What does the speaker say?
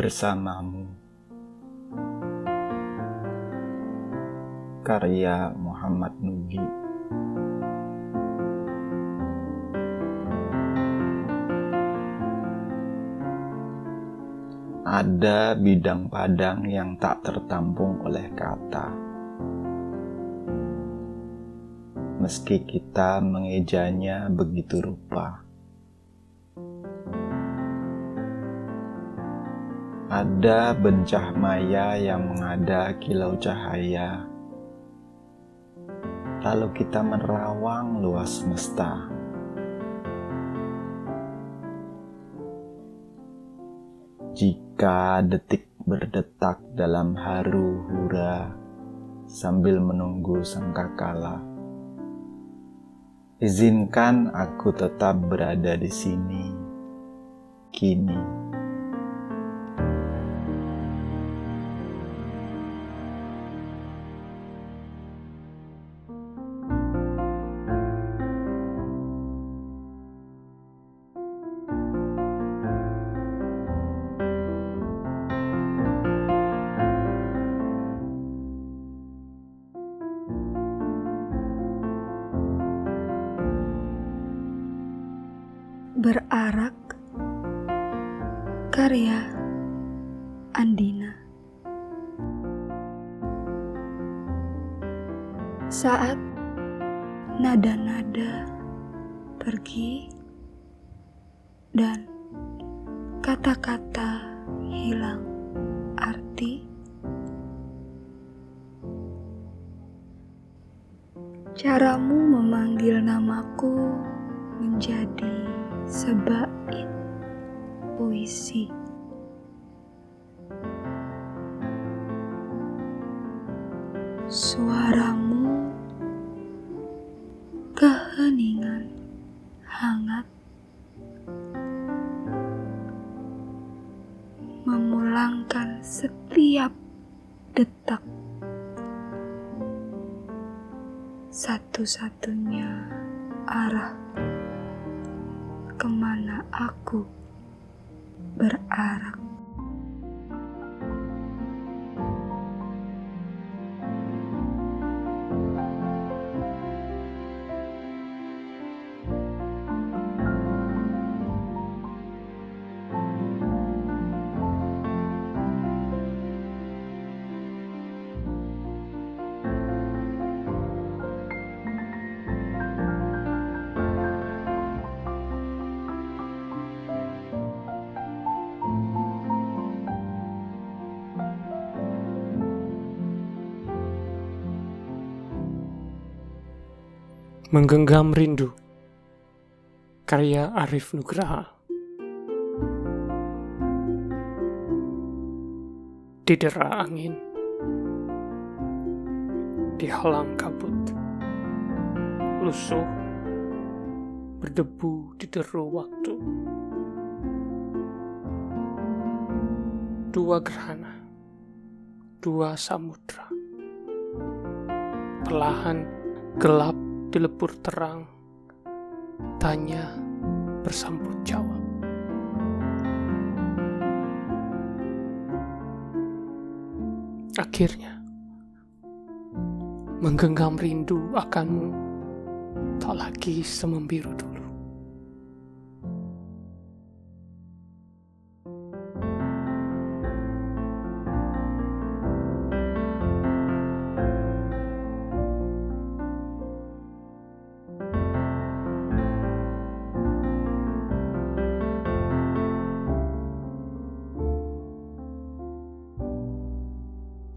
bersamamu. Karya Muhammad Nugi. Ada bidang padang yang tak tertampung oleh kata. Meski kita mengejanya begitu rupa. Ada bencah maya yang mengada kilau cahaya. Lalu kita menerawang luas semesta. Jika detik berdetak dalam haru hura sambil menunggu sangkakala. Izinkan aku tetap berada di sini, kini. Berarak. Karya Andina. Saat nada-nada pergi dan kata-kata hilang arti Caramu memanggil namaku menjadi sebaik puisi. Suaramu keheningan hangat memulangkan setiap detak satu-satunya arah ke mana aku berarak. Menggenggam Rindu. Karya Arif Nugraha. Didera angin. Dihalang kabut. Lusuh. Berdebu di deru waktu. Dua gerhana. Dua samudra. Perlahan gelap dilebur terang, tanya bersambut jawab. Akhirnya, menggenggam rindu akanmu tak lagi semembiru.